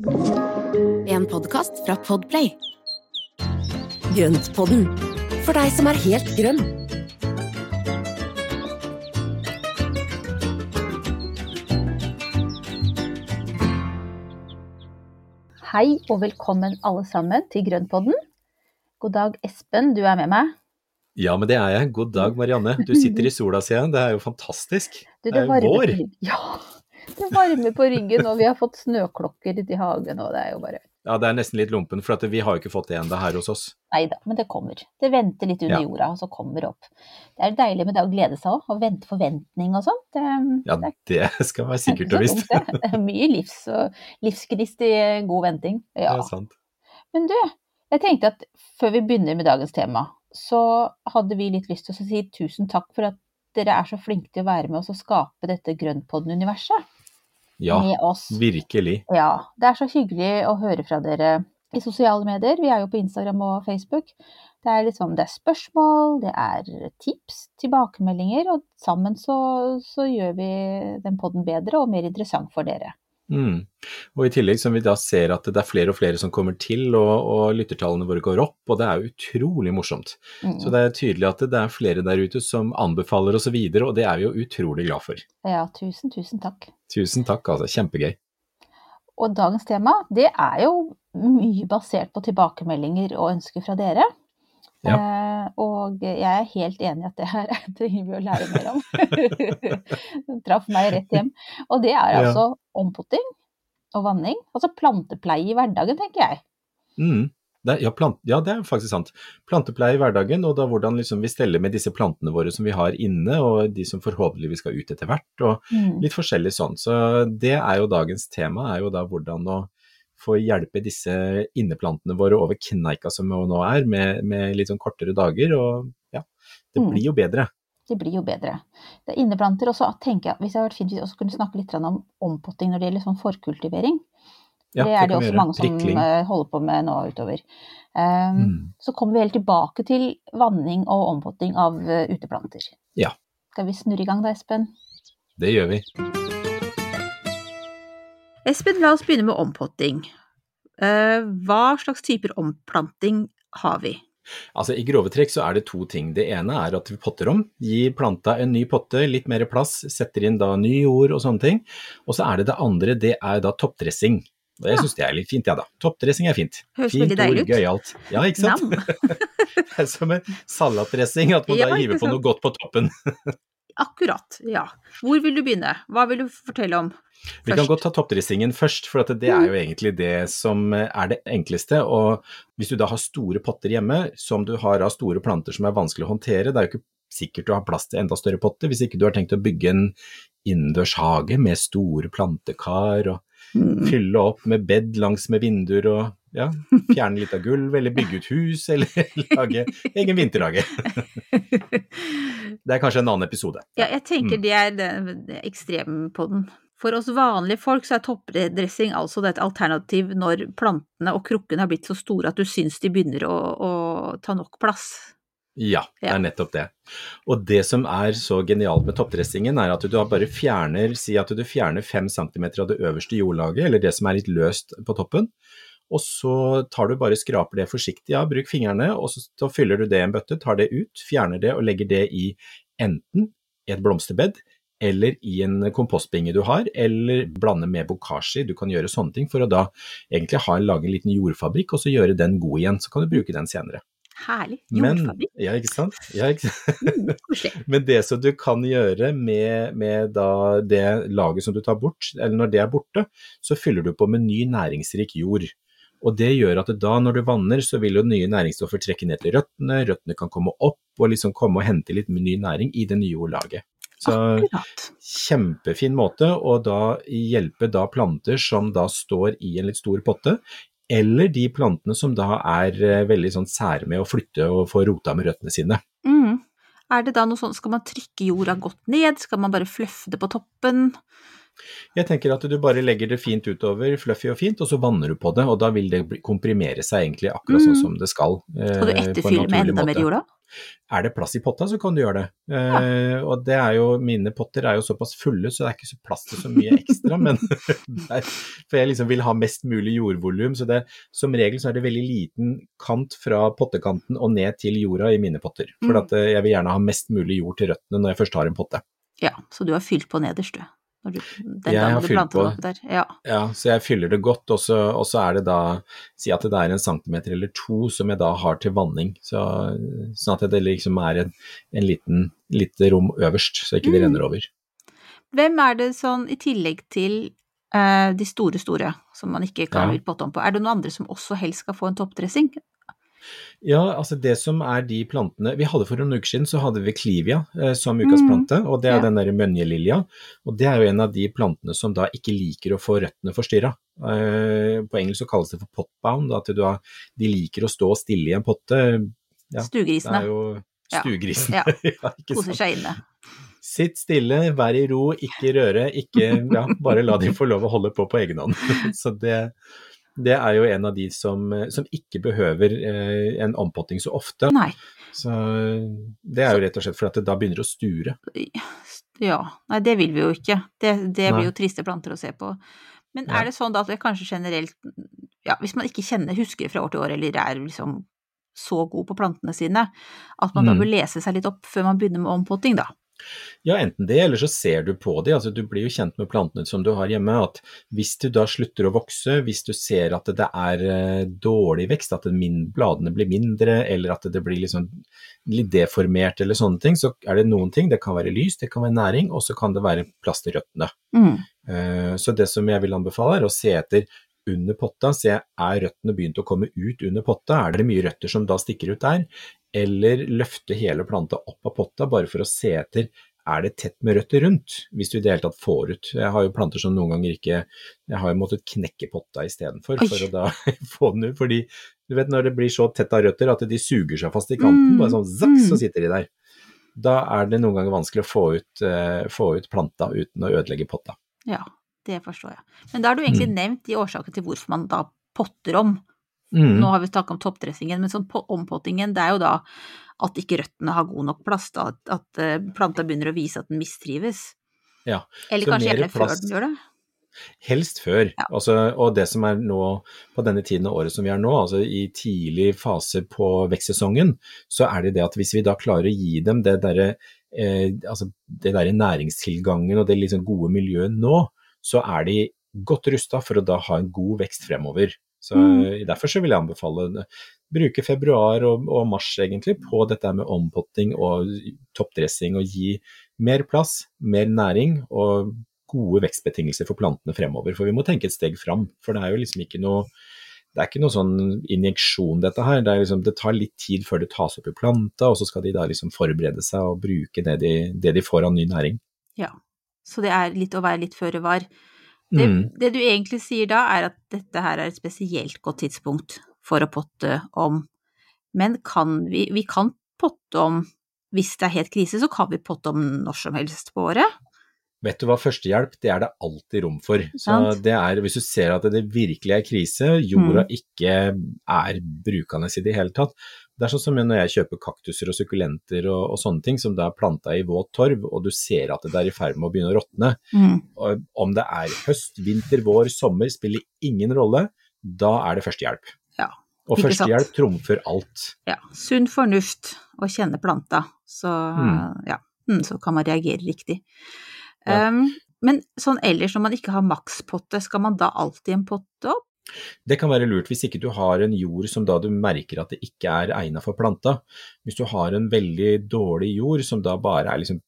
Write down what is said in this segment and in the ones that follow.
En podkast fra Podplay. Grøntpodden, for deg som er helt grønn. Hei og velkommen alle sammen til Grøntpodden. God dag, Espen, du er med meg. Ja, men det er jeg. God dag, Marianne. Du sitter i sola, sier jeg. Det er jo fantastisk. Du, det er jo vår. Ja, det varmer på ryggen, og vi har fått snøklokker i hagen, og det er jo bare Ja, det er nesten litt lumpen, for at vi har jo ikke fått det ennå her hos oss. Nei da, men det kommer. Det venter litt under Ja. jorda, og så kommer det opp. Det er deilig med det å glede seg òg, og vente forventning og sånt. Det, Ja, det skal være sikkert og visst. det. Er mye livs og livsgnist i god venting. Det er sant. Men du, jeg tenkte at før vi begynner med dagens tema, så hadde vi litt lyst til å si tusen takk for at dere er så flinke til å være med oss og skape dette Grøntpodden-universet Ja, med oss. virkelig. Ja, det er så hyggelig å høre fra dere i sosiale medier. Vi er jo på Instagram og Facebook. Det er liksom, det er spørsmål, det er tips, tilbakemeldinger, og sammen så, så gjør vi den podden bedre og mer interessant for dere. Mm. Og i tillegg som vi da ser at det er flere og flere som kommer til, og, og lyttertallene våre går opp, og det er jo utrolig morsomt. Mm. Så det er tydelig at det er flere der ute som anbefaler oss og så videre, og det er vi jo utrolig glad for. Ja, tusen, tusen takk. Tusen takk, altså. Kjempegøy. Og dagens tema, det er jo mye basert på tilbakemeldinger og ønsker fra dere. Eh, og jeg er helt enig i at det her trenger vi å lære mer om. Det traff meg rett hjem. Og det er Ja. altså ompotting og vanning. Altså plantepleie i hverdagen, tenker jeg. Mm. Det, ja, plant, ja, det er faktisk sant. Plantepleie i hverdagen, og da hvordan liksom vi steller med disse plantene våre som vi har inne, og de som forhåpentligvis skal ut etter hvert, og Mm. litt forskjellig sånn. Så det er jo dagens tema, er jo da hvordan å få hjelpe disse inneplantene våre over kneika som vi nå er, med, med litt sånn kortere dager, og ja, det Mm. blir jo bedre. Det blir jo bedre. Det er inneplanter også, tenker jeg, hvis det hadde vært fint hvis vi også kunne snakke litt om ompotting når det gjelder sånn forkultivering. Ja, det er det også mange som Prikling. eh, holder på med nå utover. Um, Mm. Så kommer vi helt tilbake til vanning og ompotting av eh, uteplanter. Ja. Skal vi snurre i gang da, Espen? Det gjør vi. Espen, la oss begynne med ompotting. Eh, hva slags typer omplanting har vi? Altså I grove trekk så er det to ting. Det ene er at vi potter om. Gir planta en ny potte, litt mer plass, setter inn da ny jord og sånne ting. Og så er det det andre, det er da toppdressing. Og jeg syns det er litt fint, ja da. Toppdressing er fint. Høres fint ut. gøyalt. Ja, ikke sant? Det er som en salatdressing, at man Ja, da hiver på noe godt på toppen. Akkurat, ja. Hvor vil du begynne? Hva vil du fortelle om Vi kan først? godt ta toppdressingen først, for at det er jo egentlig det som er det enkleste. Og hvis du da har store potter hjemme, som du har av store planter som er vanskelig å håndtere, det er jo ikke sikkert du har plass til enda større potter, hvis ikke du har tenkt å bygge en innendørs hage med store plantekar og Mm. fylle opp med bed langs med vinduer og ja, fjerne litt av gulv, eller bygge ut hus, eller lage egen vinterhage. Det er kanskje en annen episode. Ja, jeg tenker Mm. det er det, på ekstrempodden. For oss vanlige folk så er toppdressing altså et alternativ når plantene og krukkene har blitt så store at du syns de begynner å, å ta nok plass. Ja, det er nettopp det. Og det som er så genialt med toppdressingen, er at du bare fjerner, si at du fjerner 5 cm av det øverste jordlaget, eller det som er litt løst på toppen, og så tar du bare skraper det forsiktig, ja, bruk fingrene, og så, så fyller du det i en bøtte, tar det ut, fjerner det og legger det i enten et blomsterbed, eller i en kompostbinge du har, eller blande med bokashi. Du kan gjøre sånne ting for å da egentlig ha, lage en liten jordfabrikk, og så gjøre den god igjen. Så kan du bruke den senere. Herlig. Jordfabrikk. ja, ikke sant? Ja, ikke sant? Mm, Men det som du kan gjøre med, med det laget som du tar bort, eller når det er borte, så fyller du på med ny næringsrik jord. Og det gjør at da når du vanner, så vil jo nye næringsstoffer trekke ned til røttene, røttene kan komme opp og liksom komme og hente litt ny næring i det nye jordlaget. Så Akkurat. kjempefin måte å da hjelpe da planter som da står i en litt stor potte, eller de plantene som da er eh, veldig sånn sære med å flytte og få rota med røttene sine. Mm. Er det da noe sånn, skal man trykke jorda godt ned, skal man bare fløffe det på toppen? Jeg tenker at du bare legger det fint utover, fluffy og fint, og så vanner du på det. Og da vil det komprimere seg egentlig akkurat sånn Mm. som det skal. Skal du eh, på en etterfylle med enda mer jorda? jord da? Er det plass i potta, så kan du gjøre det. Eh, og det er jo, mine potter er jo såpass fulle, så det er ikke så plass til så mye ekstra. men der, For jeg liksom vil ha mest mulig jordvolum, så det, som regel så er det veldig liten kant fra pottekanten og ned til jorda i mine potter. For Mm. at eh, jeg vil gjerne ha mest mulig jord til røttene når jeg først har en potte. Ja, så du har fylt på nederst, du. Du den Jeg har fylt på. Ja. Ja, så jeg fyller det godt, og så, og så er det da Si at det er en centimeter eller to som jeg da har til vanning. Så, sånn at det liksom er en, en liten lite rom øverst, så ikke det Mm. renner over. Hvem er det sånn, i tillegg til eh, de store, store, som man ikke kan Ja. potte på, er det noen andre som også helst skal få en toppdressing? Ja, altså det som er de plantene Vi hadde for noen uker siden så hadde vi Clivia eh, som ukas plante, og det er ja. den derre mønjelilja. Og det er jo en av de plantene som da ikke liker å få røttene forstyrra. Eh, på engelsk så kalles det for potbound, at du har, de liker å stå stille i en potte. Ja, det Stuegrisene. stuegrisene. Ja. Ja, ikke Koser seg inne. Sitt stille, vær i ro, ikke røre, ikke Ja, bare la de få lov å holde på på egen hånd. Så det, det er jo en av de som, som ikke behøver eh, en ompotting så ofte. Nei. Så det er jo rett og slett fordi at det da begynner å sture. Ja, nei det vil vi jo ikke. Det, det blir jo triste planter å se på. Men er det sånn da at det kanskje generelt, ja, hvis man ikke kjenner, husker fra år til år, eller er liksom så god på plantene sine, at man da Mm. bør lese seg litt opp før man begynner med ompotting, da? Ja, enten det, eller så ser du på de. Altså, du blir jo kjent med plantene som du har hjemme. at Hvis du da slutter å vokse, hvis du ser at det er eh, dårlig vekst, at bladene blir mindre, eller at det blir liksom litt deformert eller sånne ting, så er det noen ting. Det kan være lys, det kan være næring, og så kan det være plass til røttene. Mm. Eh, Så det som jeg vil anbefale er å se etter under potta, se er røttene begynt å komme ut under potta, er det mye røtter som da stikker ut der, eller løfte hele planta opp av potta bare for å se etter er det tett med røtter rundt, hvis du i det hele tatt får ut. Jeg har jo planter som noen ganger ikke Jeg har jo måttet knekke potta istedenfor for å da få den ut, fordi du vet når det blir så tett av røtter at de suger seg fast i kanten, Mm. bare sånn zakk, så Mm. sitter de der. Da er det noen ganger vanskelig å få ut, uh, få ut planta uten å ødelegge potta. Ja, det forstår jeg. Men da har du egentlig Mm. nevnt de årsakene til hvorfor man da potter om. Mm. Nå har vi snakket om toppdressingen, men sånn ompottingen, det er jo da at ikke røttene har god nok plass, da, at, eh, planta begynner å vise at den mistrives. Ja, Eller kanskje gjerne før den gjør det. Helst før. Ja. Altså, og det som er nå på denne tiden av året som vi er nå, altså i tidlig fase på vekstsesongen, så er det det at hvis vi da klarer å gi dem det derre eh, altså det derre næringstilgangen og det liksom gode miljøet nå, så er de godt rusta for å da ha en god vekst fremover. Så Mm. Derfor så vil jeg anbefale bruke februar og, og mars egentlig på dette med ompotting og toppdressing og gi mer plass, mer næring og gode vekstbetingelser for plantene fremover. For vi må tenke et steg fram, for det er jo liksom ikke noe det er ikke noe sånn injeksjon dette her, det, er liksom, det tar litt tid før det tas opp i planta, og så skal de da liksom forberede seg og bruke det de, det de får av ny næring. Ja. Så det er litt å være litt føre var. Det, Mm. det du egentlig sier da, er at dette her er et spesielt godt tidspunkt for å potte om. Men kan vi, vi kan potte om, hvis det er helt krise, så kan vi potte om når som helst på året. Vet du hva, førstehjelp det er det alltid rom for. Så det er, Hvis du ser at det virkelig er krise, jorda ikke er brukende i det hele tatt. Det er sånn som når jeg kjøper kaktuser og sukkulenter og, og sånne ting som da er planta i våt torv, og du ser at det er i ferd med å begynne å råtne. Mm. Om det er høst, vinter, vår, sommer, spiller ingen rolle. Da er det førstehjelp. Ja, Og førstehjelp trumfer alt. Ja, sunn fornuft å kjenne planta, så, Mm. ja, mm, så kan man reagere riktig. Ja. Um, men sånn ellers, når man ikke har makspotte, skal man da alltid en potte opp? Det kan være lurt hvis ikke du har en jord som da du merker at det ikke er egnet for planta. Hvis du har en veldig dårlig jord som da bare er liksom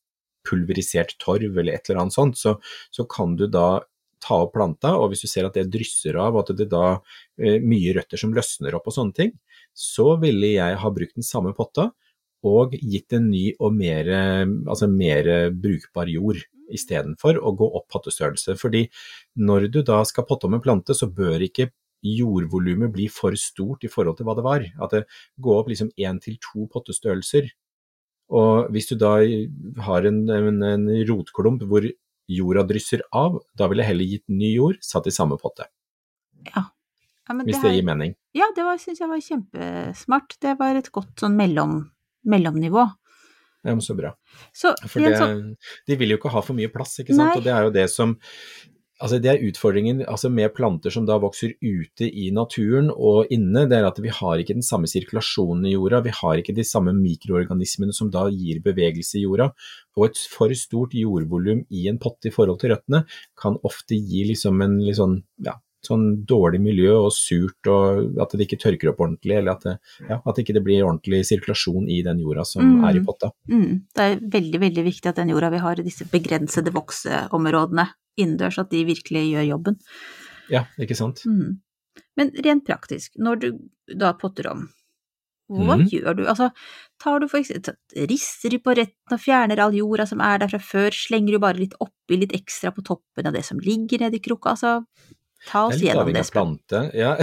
pulverisert torv eller et eller annet sånt, så, så kan du da ta opp planta, og hvis du ser at det drysser av, og at det da eh, mye røtter som løsner opp og sånne ting, så ville jeg ha brukt den samme potta og gitt en ny og mer, altså mer brukbar jord istedenfor å gå opp pottestørrelse. Fordi når du da skal potte om en plante, så bør ikke jordvolumet bli for stort i forhold til hva det var. At det går opp liksom én til to pottestørrelser. Og hvis du da har en, en, en rotklump hvor jorda drysser av, da ville jeg heller gitt ny jord satt i samme potte. Ja. ja men Hvis her- det gir mening. Ja, det syns jeg var kjempesmart. Det var et godt sånn mellom, mellomnivå. Ja, men så bra. Så For det, sånn, de vil jo ikke ha for mye plass, ikke sant. Nei. Og det er jo det som Altså det er utfordringen altså med planter som da vokser ute i naturen og inne, det er at vi har ikke den samme sirkulasjonen i jorda, vi har ikke de samme mikroorganismene som da gir bevegelse i jorda. Og et for stort jordvolum i en potte i forhold til røttene kan ofte gi liksom en litt sånn, ja, sånn dårlig miljø og surt og at det ikke tørker opp ordentlig, eller at det, ja, at ikke blir ordentlig sirkulasjon i den jorda som Mm. er i potta. mm, det er veldig, veldig viktig at den jorda vi har i disse begrensede vokseområdene innendørs, at de virkelig gjør jobben. Ja, ikke sant. Mm. Men rent praktisk, når du da potter om, hva mm. gjør du? Altså, tar du for eksempel, rister du på retten og fjerner all jorda som er der fra før, slenger du bare litt oppi litt ekstra på toppen av det som ligger nedi krukka, altså, ta oss gjennom det, plante. Ja.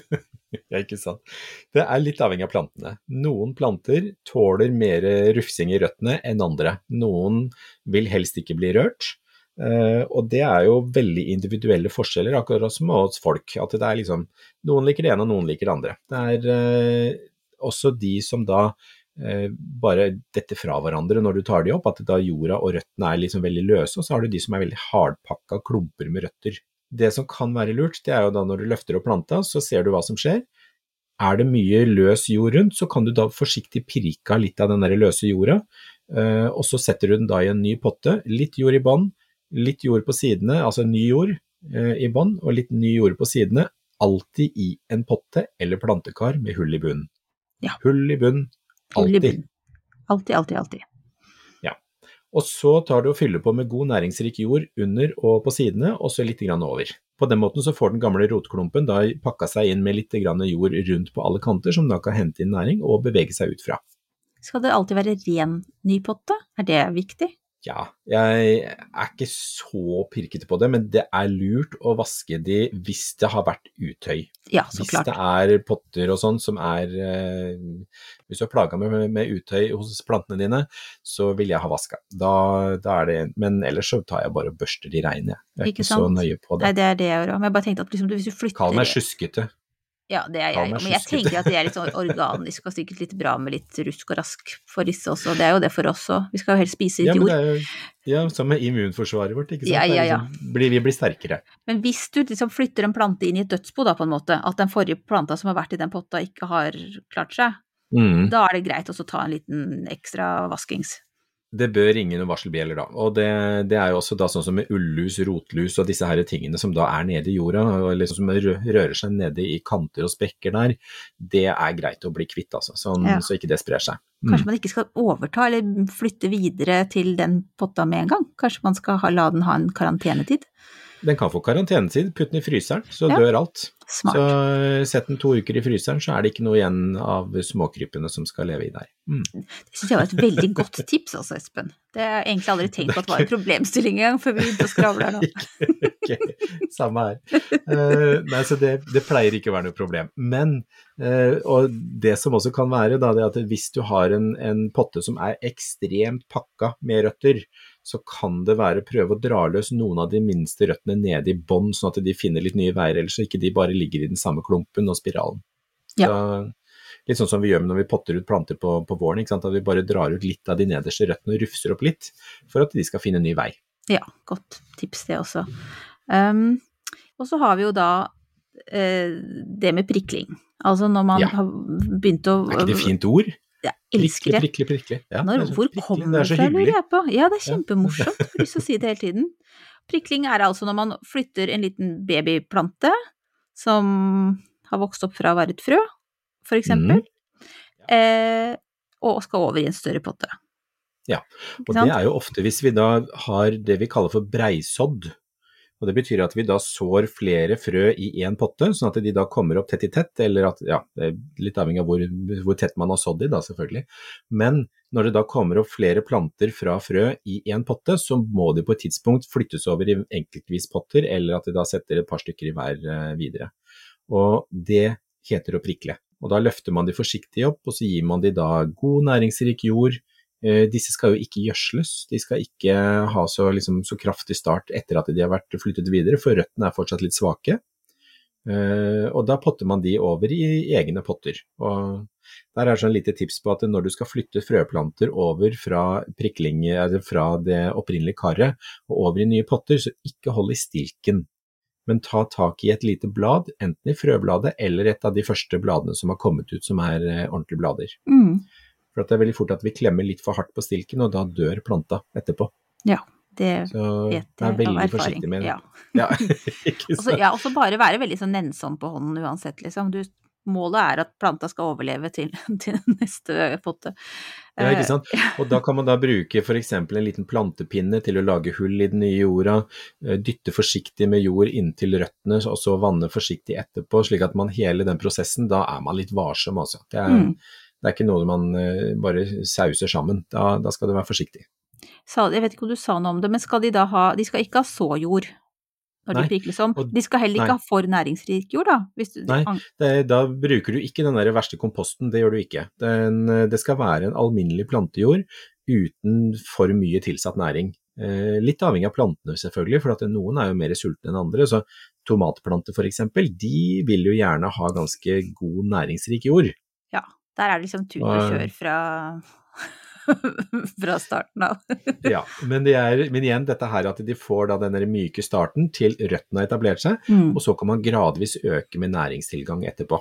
ja, ikke sant. Det er litt avhengig av plantene. Noen planter tåler mer rufsing i røttene enn andre. Noen vil helst ikke bli rørt. Uh, og det er jo veldig individuelle forskjeller, akkurat som hos folk. At det er liksom Noen liker det ene, og noen liker det andre. Det er uh, også de som da uh, bare detter fra hverandre når du tar de opp, at da jorda og røttene er liksom veldig løse, og så har du de som er veldig hardpakka klumper med røtter. Det som kan være lurt, det er jo da når du løfter opp planta, så ser du hva som skjer. Er det mye løs jord rundt, så kan du da forsiktig pirke av litt av den der løse jorda, eh, og så setter du den da i en ny potte. Litt jord i bånn, litt jord på sidene, altså ny jord eh, i bånn, og litt ny jord på sidene. Alltid i en potte eller plantekar med hull i bunnen. Ja. Hull i bunn, Hull i alltid. bunnen. Alltid, alltid, alltid. Og så tar du og fyller på med god næringsrik jord under og på sidene, og så litt over. På den måten så får den gamle rotklumpen da pakka seg inn med litt jord rundt på alle kanter, som da kan hente inn næring og bevege seg ut fra. Skal det alltid være ren ny potte? Er det viktig? Ja, jeg er ikke så pirkete på det, men det er lurt å vaske de hvis det har vært utøy. Ja, så Hvis klart. det er potter og sånn som er eh, Hvis du har plaga med, med utøy hos plantene dine, så vil jeg ha vaska. Da, da er det Men ellers så tar jeg bare og børster de reine, jeg. Jeg er Ikke ikke, så nøye på det. Nei, det. det er det jeg gjør òg. Men jeg bare tenkte at liksom, hvis du flytter Kall meg sjuskete. Ja, det er jeg. Men jeg tenker at det er litt sånn organisk og sikkert litt bra med litt rusk og rask for disse også. Det er jo det for oss òg. Vi skal jo helst spise litt Ja, men jord. det er jo ja, som med immunforsvaret vårt, ikke sant. Ja, ja, ja. liksom- Blir, vi blir sterkere. Men hvis du liksom flytter en plante inn i et dødsbo, da, på en måte, at den forrige planta som har vært i den potta ikke har klart seg, Mm. da er det greit å ta en liten ekstra vaskings. Det bør ringe noen varselbjeller da, og det, det er jo også da sånn som med ullus, rotlus og disse her tingene som da er nede i jorda, og liksom som rører seg nede i kanter og sprekker der, det er greit å bli kvitt altså, sånn, Ja. så ikke det sprer seg. Mm. Kanskje man ikke skal overta eller flytte videre til den potta med en gang? Kanskje man skal ha, la den ha en karantenetid? Den kan få karantenetid, putt den i fryseren, så Ja. dør alt. Smart. Så sett den to uker i fryseren, så er det ikke noe igjen av småkrypene som skal leve i der. Mm. Det syns jeg var et veldig godt tips altså, Espen. Det har jeg egentlig aldri tenkt på at det var en problemstilling engang, før vi begynte å skravle her nå. okay. Samme her. Uh, nei, så det, det pleier ikke å være noe problem. Men, uh, og det som også kan være, da, det er at hvis du har en, en potte som er ekstremt pakka med røtter, så kan det være å prøve å dra løs noen av de minste røttene nede i bånn, sånn at de finner litt nye veier, ellers så ikke de bare ligger i den samme klumpen og spiralen. Ja. Så, litt sånn som vi gjør når vi potter ut planter på, på våren, at vi bare drar ut litt av de nederste røttene og rufser opp litt, for at de skal finne ny vei. Ja, godt tips det også. Um, og så har vi jo da eh, det med prikling. Altså når man Ja. har begynt å Er ikke det fint ord? Jeg elsker det. Prikle, prikle, prikle. Ja, Når, det hvor kommer det fra, lurer jeg på. Ja, det er Ja. kjempemorsomt. Har lyst til å si det hele tiden. Prikling er altså når man flytter en liten babyplante som har vokst opp fra å være et frø, for eksempel, Mhm. eh, og skal over i en større potte. Ja, Og det er jo ofte hvis vi da har det vi kaller for breisådd. Og det betyr at vi da sår flere frø i én potte, sånn at de da kommer opp tett i tett, eller at, ja, litt avhengig av hvor, hvor tett man har sådd i da, selvfølgelig. Men når det da kommer opp flere planter fra frø i én potte, så må de på et tidspunkt flyttes over i enkeltvis potter, eller at de da setter et par stykker i hver eh, videre. Og det heter å prikle. Og da løfter man de forsiktig opp, og så gir man de da god næringsrik jord, disse skal jo ikke gjødsles, de skal ikke ha så, liksom, så kraftig start etter at de har vært flyttet videre, for røttene er fortsatt litt svake. Eh, og da potter man de over i egne potter. Og der er sånn lite tips på at når du skal flytte frøplanter over fra, fra det opprinnelige karet og over i nye potter, så ikke hold i stilken. Men ta tak i et lite blad, enten i frøbladet eller et av de første bladene som har kommet ut som er eh, ordentlige blader. Mm. For det er veldig fort at vi klemmer litt for hardt på stilken, og da dør planta etterpå. Ja, det Så vet jeg av erfaring. forsiktig med det. Ja. Ja, også, Og så ja, også bare være veldig sånn nennsom på hånden uansett, liksom. Du, målet er at planta skal overleve til, til neste potte. Ja, ikke Eh, sant? Og da kan man da bruke f.eks. en liten plantepinne til å lage hull i den nye jorda, eh, dytte forsiktig med jord inntil røttene, og så vanne forsiktig etterpå, slik at man hele den prosessen, da er man litt varsom, altså. Det er, Mm. Det er ikke noe man eh, bare sauser sammen, da, da skal du være forsiktig. Jeg vet ikke om du sa noe om det, men skal de da ha De skal ikke ha såjord når Nei, de prikles om. De skal heller ikke nei. ha for næringsrik jord, da. Du, Nei. Det, da bruker du ikke den der verste komposten, det gjør du ikke. Den, eh, det skal være en alminnelig plantejord uten for mye tilsatt næring. Eh, litt avhengig av plantene selvfølgelig, for at noen er jo mer sultne enn andre. Så tomatplanter f.eks., de vil jo gjerne ha ganske god næringsrik jord. Der er det liksom tut og Og- kjør fra fra starten av. Ja, men, det er, men igjen dette her at de får da den myke starten til røttene har etablert seg, Mm. og så kan man gradvis øke med næringstilgang etterpå.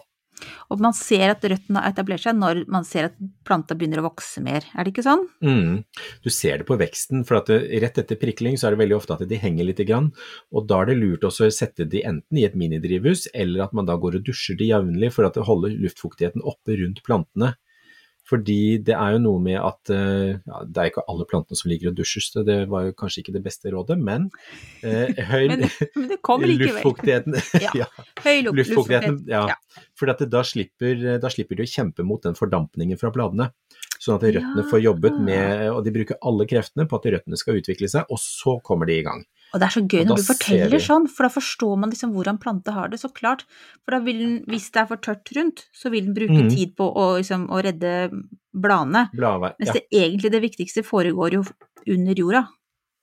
Og man ser at røttene har etablert seg når man ser at planta begynner å vokse mer, er det ikke sånn? Mm. Du ser det på veksten, for det, rett etter prikling så er det veldig ofte at de henger litt, og da er det lurt også å sette de enten i et minidrivhus, eller at man da går og dusjer de jevnlig for det holder luftfuktigheten oppe rundt plantene. Fordi det er jo noe med at eh, ja, det er ikke alle plantene som liker å dusjer, så det var jo kanskje ikke det beste rådet, men eh, høy Men, luftfuktigheten Ja. ja. Høy luft, Luftfuktigheten, ja. Ja. For da, slipper, da slipper de å kjempe mot den fordampningen fra bladene. Sånn at røttene får jobbet med Og de bruker alle kreftene på at røttene skal utvikle seg, og så kommer de i gang. Og det er så gøy når du forteller sånn, for da forstår man liksom hvordan plante har det, så klart. For da vil den, hvis det er for tørt rundt, så vil den bruke mm. tid på å, liksom, å redde bladene. Bladvei. Mens Ja. det egentlig det viktigste foregår jo under jorda.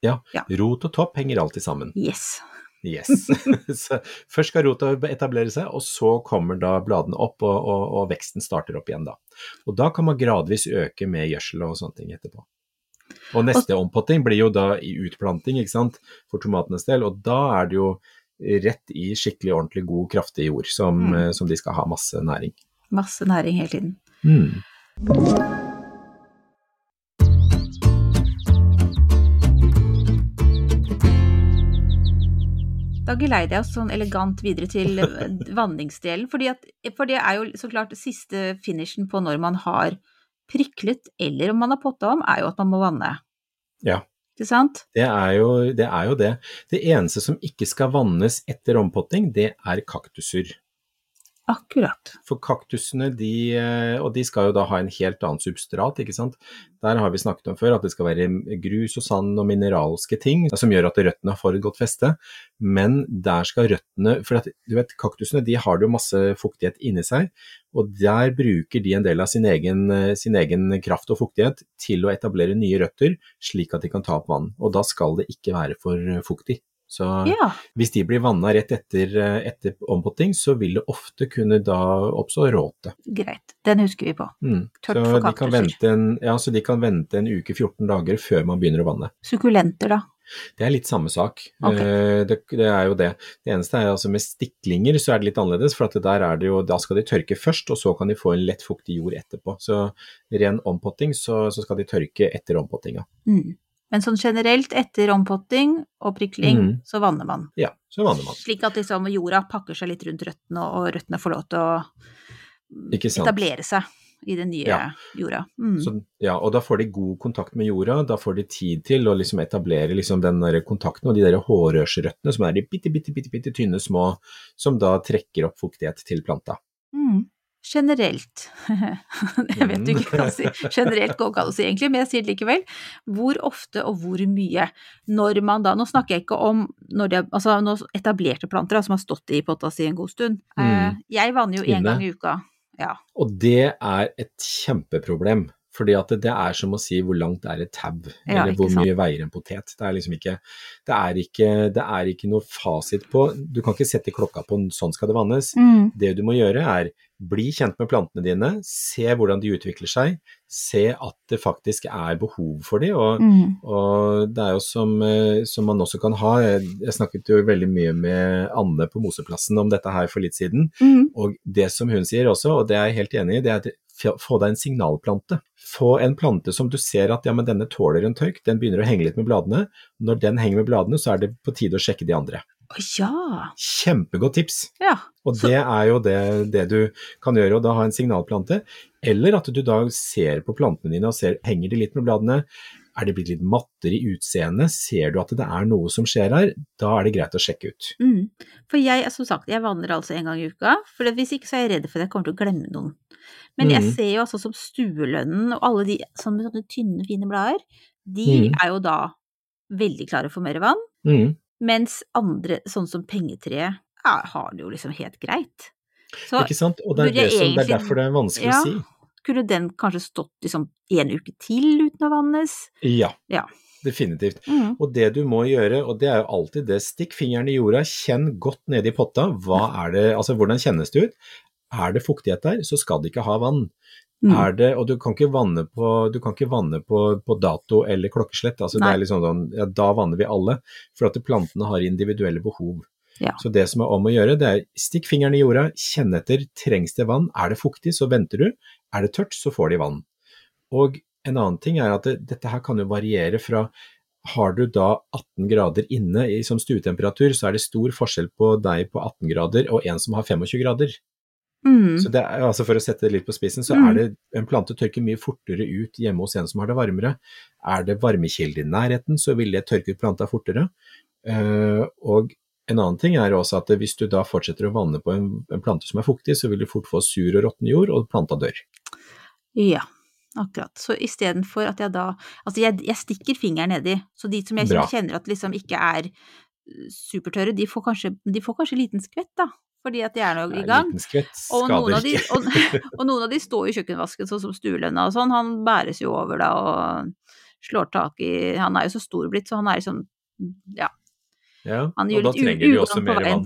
ja. ja. Rot og topp henger alltid sammen. Yes. Yes. så først skal rota etablere seg, og så kommer da bladene opp, og, og, og veksten starter opp igjen da. Og da kan man gradvis øke med gjødsel og sånne ting etterpå. Og neste ompotting blir jo da i utplanting, ikke sant, for tomatenes del, og da er det jo rett i skikkelig ordentlig god, kraftig jord som, Mm. eh, som de skal ha masse næring. Masse næring hele tiden. Mm. Da geleider jeg oss sånn elegant videre til eh, vanningsdelen, fordi at, for det er jo så klart siste finishen på når man har priklet, eller om man har potta om, er jo at man må vanne. Ja. Ikke sant? Det er, jo, det er jo det. Det eneste som ikke skal vannes etter ompotting, det er kaktuser. Akkurat. For kaktusene, de, eh, og de skal jo da ha en helt annen substrat, ikke sant. Der har vi snakket om før at det skal være grus og sand og mineralske ting som gjør at røttene får et godt feste. Men der skal røttene For at, du vet, kaktusene de har jo masse fuktighet inni seg, og der bruker de en del av sin egen, eh, sin egen kraft og fuktighet til å etablere nye røtter, slik at de kan ta opp vann. Og da skal det ikke være for fuktig. Så Ja. hvis de blir vanna rett etter, eh, etter ompotting, så vil det ofte kunne da oppstå råte. Greit. Den husker vi på. Mm. Tørt så, for kaktuser. ja, så de kan vente en uke, 14 dager før man begynner å vanne. Sukkulenter, da. Det er litt samme sak. Ok. Eh, Det, det er jo det. Det eneste er altså med stiklinger så er det litt annerledes, for der er det jo, da skal de tørke først, og så kan de få en lett fuktig jord etterpå. Så ren ompotting, så, så skal de tørke etter ompottinga. Mm. Men sånn generelt, etter ompotting og prikling, Mm. så vanner man. Ja, så vanner man. Slik at liksom jorda pakker seg litt rundt røttene, og røttene får lov til å sant. etablere seg i den nye Ja. jorda. Mm. Så, ja, og da får de god kontakt med jorda, da får de tid til å liksom etablere liksom den kontakten og de der hårrørsrøttene som er de bitte, bitte, bitte, bitte tynne små, som da trekker opp fuktighet til planta. Mm. Generelt, jeg vet du ikke hva å si, generelt går ikke an å si egentlig, men jeg sier det likevel, hvor ofte og hvor mye? Når man da, nå snakker jeg ikke om når de, altså etablerte planter da, som har stått i potta si en god stund, eh, Mm. jeg vanner jo én gang i uka, ja, Og det er et kjempeproblem, Fordi at det, det er som å si hvor langt er et tau, eller ja, hvor sant. mye veier en potet. Det er liksom ikke det er ikke, det er ikke noe fasit på Du kan ikke sette klokka på sånn skal det vannes. Mm. Det du må gjøre er bli kjent med plantene dine, se hvordan de utvikler seg, se at det faktisk er behov for dem. Og, Mm. og det er jo som, eh, som man også kan ha Jeg, snakket jo veldig mye med Anne på Moseplassen om dette her for litt siden. Mm. Og det som hun sier også, og det er jeg helt enig i, det er at få deg en signalplante. Få en plante som du ser at ja, men denne tåler en tørk, den begynner å henge litt med bladene. Når den henger med bladene, så er det på tide å sjekke de andre. Å ja. Kjempegodt tips! ja. Og det er jo det, det du kan gjøre, og da ha en signalplante. Eller at du da ser på plantene dine og ser, henger de litt med bladene? Er de blitt litt mattere i utseendet? Ser du at det er noe som skjer her? Da er det greit å sjekke ut. Mm. For jeg, som sagt, jeg vanner altså en gang i uka, for hvis ikke så er jeg redd for at jeg kommer til å glemme noen. Men jeg Mhm. ser jo altså som stuelønnen og alle de sånn med sånne tynne, fine blader, de mm. er jo da veldig klare for mer vann, Mm. mens andre, sånn som pengetreet, ja, har det jo liksom helt greit. Så Ikke sant? Og det er, det, som, det er derfor det er vanskelig Ja. å si. Kunne den kanskje stått liksom en uke til uten å vannes? Ja, Ja. definitivt. Mm. Og det du må gjøre, og det er jo alltid det, stikk fingeren i jorda, kjenn godt ned i potta. Hva er det, altså hvordan kjennes det ut? Er det fuktighet der, så skal det ikke ha vann. Mm. Er det, og du kan ikke vanne på, du kan ikke vanne på, på dato eller klokkeslett. Altså det er liksom sånn, ja, da vanner vi alle, for at plantene har individuelle behov. Ja. Så det som er om å gjøre, det er stikk fingeren i jorda, kjenn etter, trengs det vann? Er det fuktig, så venter du. Er det tørt, så får de vann. Og en annen ting er at det, dette her kan jo variere fra har du da 18 grader inne i, som stuetemperatur, så er det stor forskjell på deg på 18 grader og en som har 25 grader. Mm. Så det altså For å sette det litt på spissen, så Mm. er det en plante tørker mye fortere ut hjemme hos en som har det varmere. Er det varmekilde i nærheten, så vil det tørke ut planta fortere. Uh, og en annen ting er også at hvis du da fortsetter å vanne på en, en plante som er fuktig, så vil du fort få sur og råtten jord, og planta dør. Ja, akkurat. Så istedenfor at jeg da Altså, jeg, jeg stikker fingeren nedi, så de som jeg Bra. kjenner at liksom ikke er uh, supertørre, de får kanskje, de får kanskje liten skvett, da. Fordi at de er nå i gang. liten skvett Og skader av de, ikke. og, og noen av de står i kjøkkenvasken, sånn som stuelønna og sånn. Han bæres jo over da og slår tak i Han er jo så stor blitt, så han er liksom Ja. Ja, Han og gjør da litt u- trenger de også mer vann.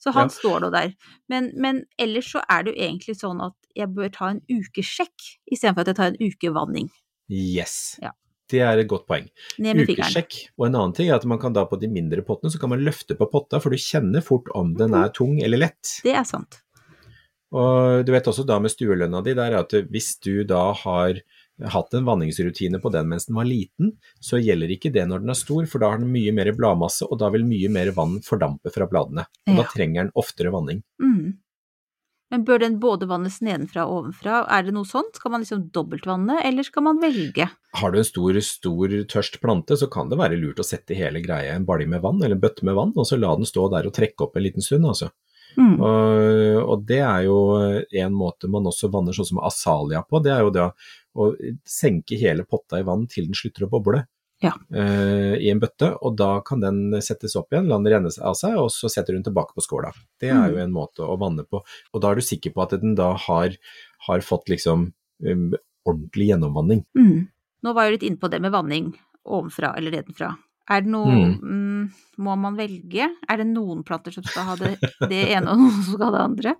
Så han Ja. står nå der. Men, men ellers så er det jo egentlig sånn at jeg bør ta en ukesjekk istedenfor at jeg tar en ukevanning. Yes. Ja. Det er et godt poeng. Ukesjekk. Og en annen ting er at man kan da på de mindre pottene, så kan man løfte på potta, for du kjenner fort om den er tung eller lett. Det er sant. Og du vet også da med stuelønna di, der at hvis du da har hatt en vanningsrutine på den mens den var liten, så gjelder ikke det når den er stor, for da har den mye mer bladmasse, og da vil mye mer vann fordampe fra bladene. Og da trenger den oftere vanning. Mm. Men bør den både vannes nedenfra og ovenfra? Er det noe sånt? Skal man liksom dobbeltvanne, eller skal man velge? Har du en stor, stor tørst plante, så kan det være lurt å sette hele greia i en balje med vann, eller en bøtte med vann, og så la den stå der og trekke opp en liten stund, altså. Mm. Og, og det er jo en måte man også vanner sånn som asalia på, det er jo det å senke hele potta i vann til den slutter å boble. Ja. uh, I en bøtte, og da kan den settes opp igjen, la den renne av seg, og så setter du den tilbake på skåla. Det er jo Mm. en måte å vanne på, og da er du sikker på at den da har, har fått liksom um, ordentlig gjennomvanning. Mm. Nå var jeg litt inne på det med vanning ovenfra eller nedenfra. Er det noe mm. Må man velge? Er det noen planter som skal ha det, det ene, og noen som skal ha det andre?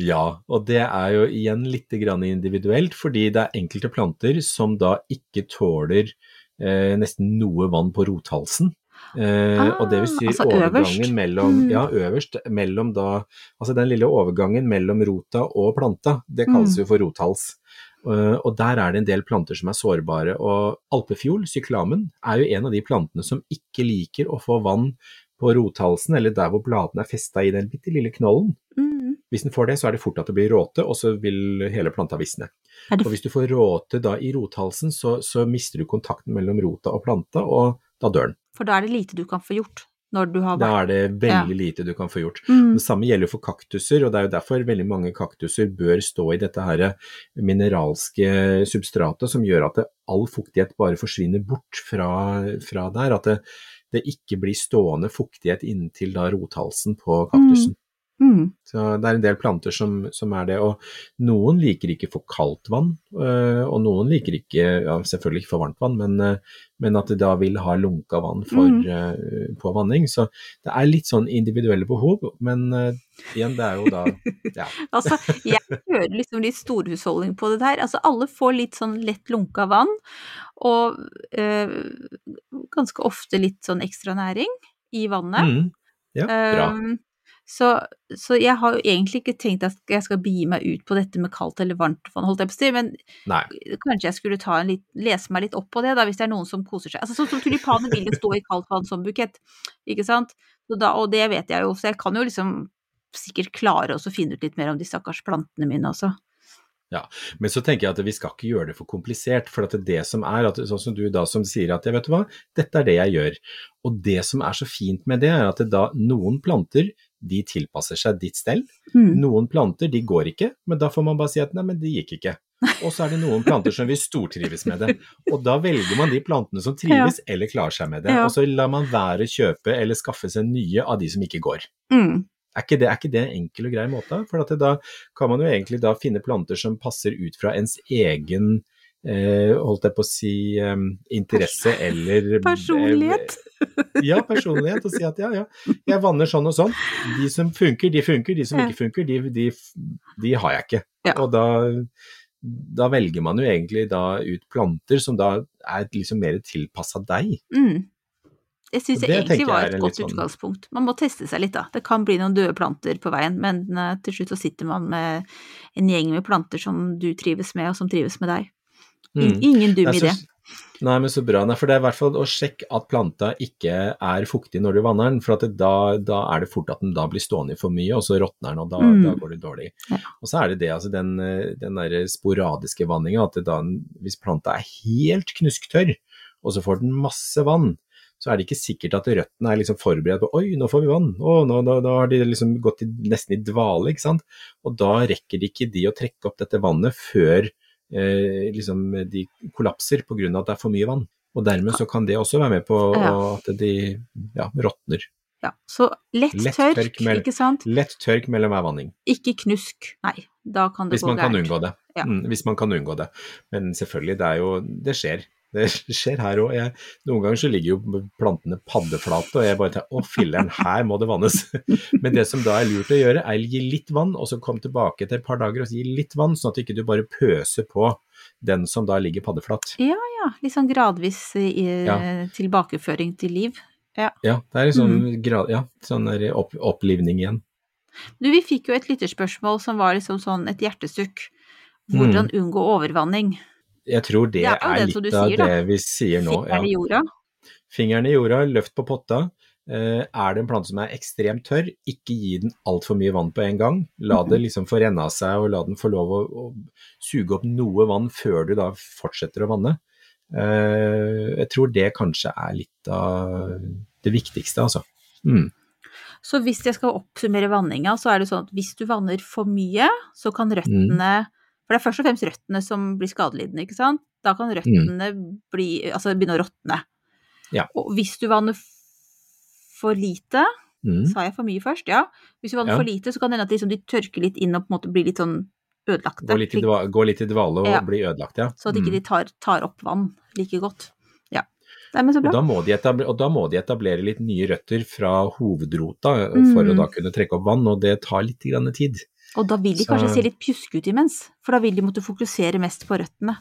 Ja, og det er jo igjen litt grann individuelt, fordi det er enkelte planter som da ikke tåler nesten noe vann på rothalsen. Eh, Ah, og det vil si altså overgangen mellom, Mm. ja, øverst, mellom da, altså den lille overgangen mellom rota og planta, det kalles Mm. jo for rothals. Eh, og der er det en del planter som er sårbare, og alpefjol, syklamen, er jo en av de plantene som ikke liker å få vann på rothalsen, eller der hvor bladene er festa i den bitte lille knollen. Mm. Hvis den får det, så er det fort at det blir råte, og så vil hele planta visne. Og hvis du får råte da i rothalsen, så, så mister du kontakten mellom rota og planta, og da dør den. For da er det lite du kan få gjort når du har Da er det veldig lite du kan få gjort. mm. Det samme gjelder for kaktuser, og det er jo derfor veldig mange kaktuser bør stå i dette her mineralske substratet som gjør at all fuktighet bare forsvinner bort fra, fra der. At det, det ikke blir stående fuktighet inntil da rothalsen på kaktusen. Mm. Så det er en del planter som, som er det, og noen liker ikke for kaldt vann, øh, og noen liker ikke, ja, selvfølgelig ikke for varmt vann, men, øh, men at de da vil ha lunka vann for, Mm. øh, på vanning. Så det er litt sånn individuelle behov, men igjen, det er jo da, ja. Altså, jeg hører liksom litt storhusholdning på det der. Altså, alle får litt sånn lett lunka vann, og øh, ganske ofte litt sånn ekstra næring i vannet. Mm. Ja, bra. Um, så, så jeg har jo egentlig ikke tenkt at jeg skal begi meg ut på dette med kaldt eller varmt vann, holdt jeg på å si, men Nei. kanskje jeg skulle ta en litt, lese meg litt opp på det, da, hvis det er noen som koser seg. Altså, sånn som tulipaner vil jo stå i kaldt vann som bukett, ikke sant? Så da, og det vet jeg jo, så jeg kan jo liksom sikkert klare å finne ut litt mer om de stakkars plantene mine også. Ja, Men så tenker jeg at vi skal ikke gjøre det for komplisert, for at det, er det som er, at, sånn som du da som sier at vet du hva, dette er det jeg gjør. Og det som er så fint med det, er at det da noen planter de tilpasser seg ditt stell. Mm. Noen planter de går ikke, men da får man bare si at nei, men de gikk ikke. Og så er det noen planter som vil stortrives med det. Og da velger man de plantene som trives eller klarer seg med det. Ja. Og så lar man være å kjøpe eller skaffe seg nye av de som ikke går. Mm. Er ikke det, er ikke det en enkel og grei måte? For da kan man jo egentlig da finne planter som passer ut fra ens egen eh, holdt jeg på å si eh, interesse eller Personlighet. Eh, ja, personlighet. Og si at ja, ja, jeg vanner sånn og sånn. De som funker, de funker. De som ikke funker, de, de, de har jeg ikke. Ja. Og da, da velger man jo egentlig da ut planter som da er liksom mer tilpassa deg. Mm. Jeg syns egentlig var et godt sånn- utgangspunkt. Man må teste seg litt, da. Det kan bli noen døde planter på veien, men eh, til slutt så sitter man med en gjeng med planter som du trives med, og som trives med deg. In Mm. ingen dum idé. Nei, men så bra. Nei, for det er i hvert fall å sjekke at planta ikke er fuktig når du vanner den, for da, da er det fort at den da blir stående for mye, og så råtner den, og da, Mm. da går det dårlig. Ja. Og så er det det, altså den, eh, den der sporadiske vanninga, at da, hvis planta er helt knusktørr, og så får den masse vann, så er det ikke sikkert at røttene er liksom forberedt på oi, nå får vi vann, å, nå, da, nå har de liksom gått i, nesten i dvale, ikke sant. Og da rekker ikke de å trekke opp dette vannet før liksom de kollapser pga. at det er for mye vann. Og dermed så kan det også være med på at de ja, råtner. Ja, så lett, Lett tørk, tørk mellom, ikke sant? Lett tørk mellom hver vanning, Ikke knusk. Nei, da kan det hvis gå man kan unngå det. Ja. Mm, hvis man kan unngå det. Men selvfølgelig, det er jo Det skjer. Det skjer her òg. Noen ganger så ligger jo plantene paddeflate, og jeg bare tenker å filler'n, her må det vannes. Men det som da er lurt å gjøre, er å gi litt vann, og så komme tilbake etter et par dager og gi litt vann, sånn at ikke du bare pøser på den som da ligger paddeflat. Ja, litt sånn gradvis i, Ja. tilbakeføring til liv. Ja, det er liksom Mm. grad, ja, sånn opp, opplivning igjen. Du, vi fikk jo et lytterspørsmål som var liksom sånn et hjertesukk. Mm. Hvordan unngå overvanning? Jeg tror det, Det er er, litt av sier, da. det vi sier nå. Fingeren i Ja. jorda? Fingeren i jorda, løft på potta. Eh, er det en plante som er ekstremt tørr, ikke gi den altfor mye vann på en gang. La det liksom få renne av seg, og la den få lov å, å suge opp noe vann før du da fortsetter å vanne. Eh, jeg tror det kanskje er litt av det viktigste, altså. Mm. Så hvis jeg skal oppsummere vanninga, så er det sånn at hvis du vanner for mye, så Mm. kan røttene For det er først og fremst røttene som blir skadelidende, ikke sant? Da kan røttene bli, altså begynne å råtne. Mm. Ja. Og hvis du vanner for lite, Mm. sa jeg for mye først? Ja. Hvis du vanner Ja. for lite, så kan det hende at liksom de tørker litt inn og på en måte blir litt sånn ødelagte. Går litt i dva, gå litt i dvale og Ja. blir ødelagt, ja. Så at ikke Mm. de tar, tar opp vann like godt. Ja. Nei, men så Og da, må de etablere, og da må de etablere litt nye røtter fra hovedrota for Mm. for å da kunne trekke opp vann, og det tar litt tid. Og da vil de Så- kanskje se litt pjuske ut imens, for da vil de måtte fokusere mest på røttene.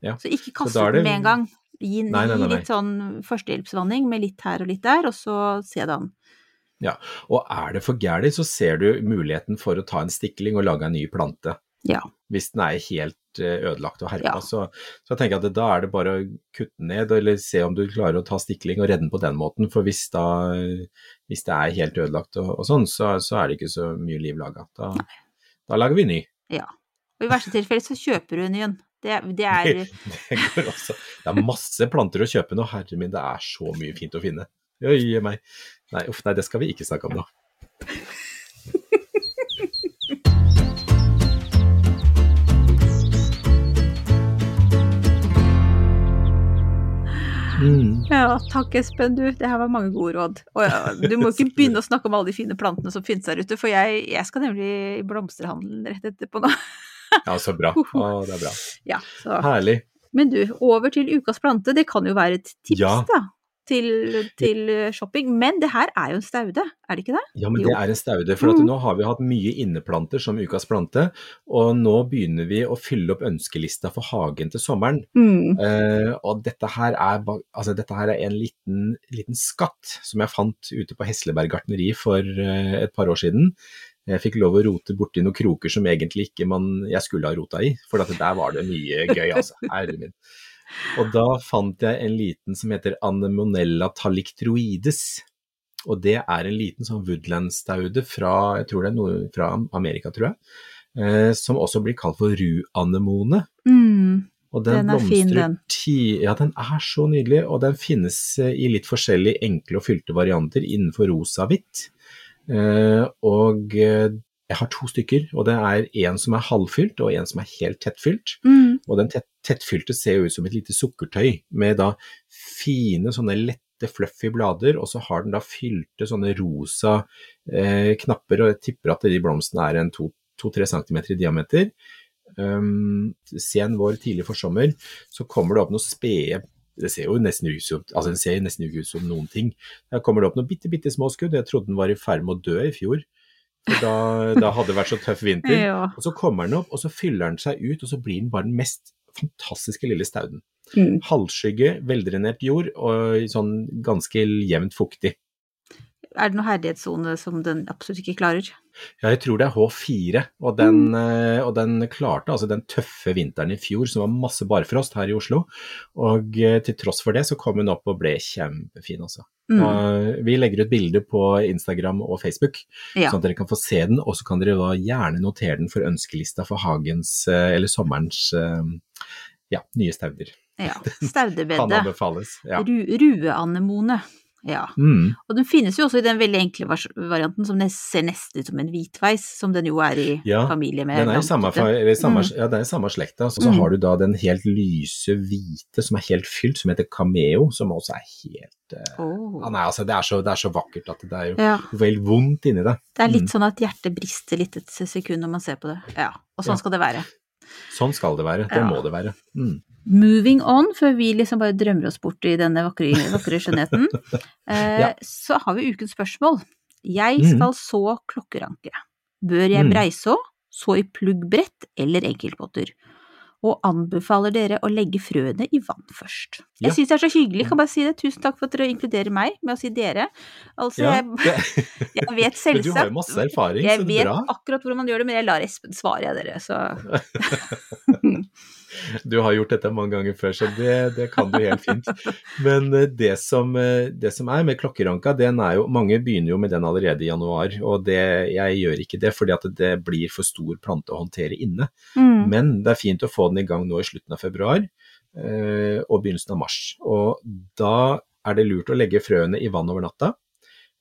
Ja. Så ikke Så kaste den det- med en gang. Gi, Nei, nei, nei, litt sånn førstehjelpsvanning med litt her og litt der, og så se det an. Og er det for gæli, så ser du muligheten for å ta en stikling og lage en ny plante. Ja. Hvis den er helt eh, ødelagt og herpa. Ja. Så, så jeg tenker at da er det bare å kutte ned, eller se om du klarer å ta stikling og redde den på den måten. For hvis, da, hvis det er helt ødelagt og, og sånn, så, så er det ikke så mye liv laga. Da, da lager vi ny. Ja. Og i verste tilfelle så kjøper du en ny en. Det, det er Det går også. Det er masse planter å kjøpe nå, herre min, det er så mye fint å finne. Jøye meg. Nei, uff, nei, det skal vi ikke snakke om nå. Mm. Ja, takk Espen, du. Det her var mange gode råd. Og ja, du må ikke begynne å snakke om alle de fine plantene som finnes der ute, for jeg, jeg skal nemlig i blomsterhandelen rett etterpå nå. Ja, så bra. Å, det er bra. Ja, så. Herlig. Men du, over til ukas plante. Det kan jo være et tips, Ja. da. Til, til shopping. Men det her er jo en staude, er det ikke det? Ja, men Jo. det er en staude. For at Mm. nå har vi hatt mye inneplanter som ukas plante, og nå begynner vi å fylle opp ønskelista for hagen til sommeren. Mm. Uh, og dette her, er, altså dette her er en liten, liten skatt som jeg fant ute på Hesleberg gartneri for uh, et par år siden. Jeg fikk lov å rote borti noen kroker som egentlig ikke man, jeg skulle ha rota i, for at der var det mye gøy, altså. Herre min. Og da fant jeg en liten som heter Anemonella talictroides. Og det er en liten sånn woodlandstaude fra, jeg tror det er noe fra Amerika, tror jeg. Eh, som også blir kalt for ruanemone. Mm. Og den, Den er fin, den. ti Ja, den er så nydelig, og den finnes eh, i litt forskjellige enkle og fylte varianter innenfor rosa-hvitt. Eh, og eh, jeg har to stykker, og det er en som er halvfylt og en som er helt tettfylt. Mm. Og den tett, tettfylte ser jo ut som et lite sukkertøy, med da fine sånne lette fluffy blader, og så har den da fylte sånne rosa eh, knapper, og jeg tipper at de blomstene er en to-tre centimeter i diameter. Um, sen vår, tidlig forsommer, så kommer det opp noen spede det ser jo nesten ut som, altså den ser nesten ikke ut som noen ting. Der kommer det opp noen bitte, bitte små skudd. Jeg trodde den var i ferd med å dø i fjor. Da, da hadde det vært så tøff vinter. Ja. Og så kommer den opp, og så fyller den seg ut, og så blir den bare den mest fantastiske lille stauden. Mm. Halvskygge, veldrenert jord og sånn ganske jevnt fuktig. Er det noen herdighetssone som den absolutt ikke klarer? Ja, jeg tror det er H4, og den, Mm. eh, og den klarte altså den tøffe vinteren i fjor, som var masse barfrost her i Oslo. Og eh, til tross for det så kom hun opp og ble kjempefin, også. Mm. Og vi legger ut bilder på Instagram og Facebook, Ja. sånn at dere kan få se den, og så kan dere da gjerne notere den for ønskelista for hagens, eh, eller sommerens, ja, nye stauder. ja. Kan Staudebedet. anbefales. Ja. Ru rueanemone. Ja. Mm. Og den finnes jo også i den veldig enkle varianten som ser nesten ut som en hvitveis, som den jo er i Ja, familie med Den er i samme, samme, Mm. ja, den er samme slekta. Så, så Mm. har du da den helt lyse hvite som er helt fylt, som heter cameo, som også er helt uh, oh. nei, altså, det, er så, det er så vakkert at det er jo Ja, vel vondt inni det. det er litt Mm. sånn at hjertet brister litt et sekund når man ser på det. Ja, og sånn skal det være. Sånn skal det være. Det Ja. må det være. Mm. Moving on, før vi liksom bare drømmer oss bort i denne vakre, vakre skjønnheten, eh, Ja. så har vi ukens spørsmål. Jeg skal skal så klokkeranke. Bør jeg Mm. breiså, så i pluggbrett eller enkeltpotter? Og anbefaler dere å legge frøene i vann først. Ja. Jeg syns det er så hyggelig, kan bare si det. Tusen takk for at dere inkluderer meg med å si dere. Altså, Ja, jeg, jeg vet men du har jo masse erfaring, så det er bra. Jeg vet akkurat hvordan man gjør det, men jeg lar Espen svare, jeg, dere. Så Du har gjort dette mange ganger før, så det, det kan du helt fint. Men eh, det som, eh, det som er med klokkeranka, den er jo Mange begynner jo med den allerede i januar, og det, jeg gjør ikke det fordi at det blir for stor plante å håndtere inne. mm. Men det er fint å få den i gang nå i slutten av februar eh, og begynnelsen av mars. Og da er det lurt å legge frøene i vann over natta.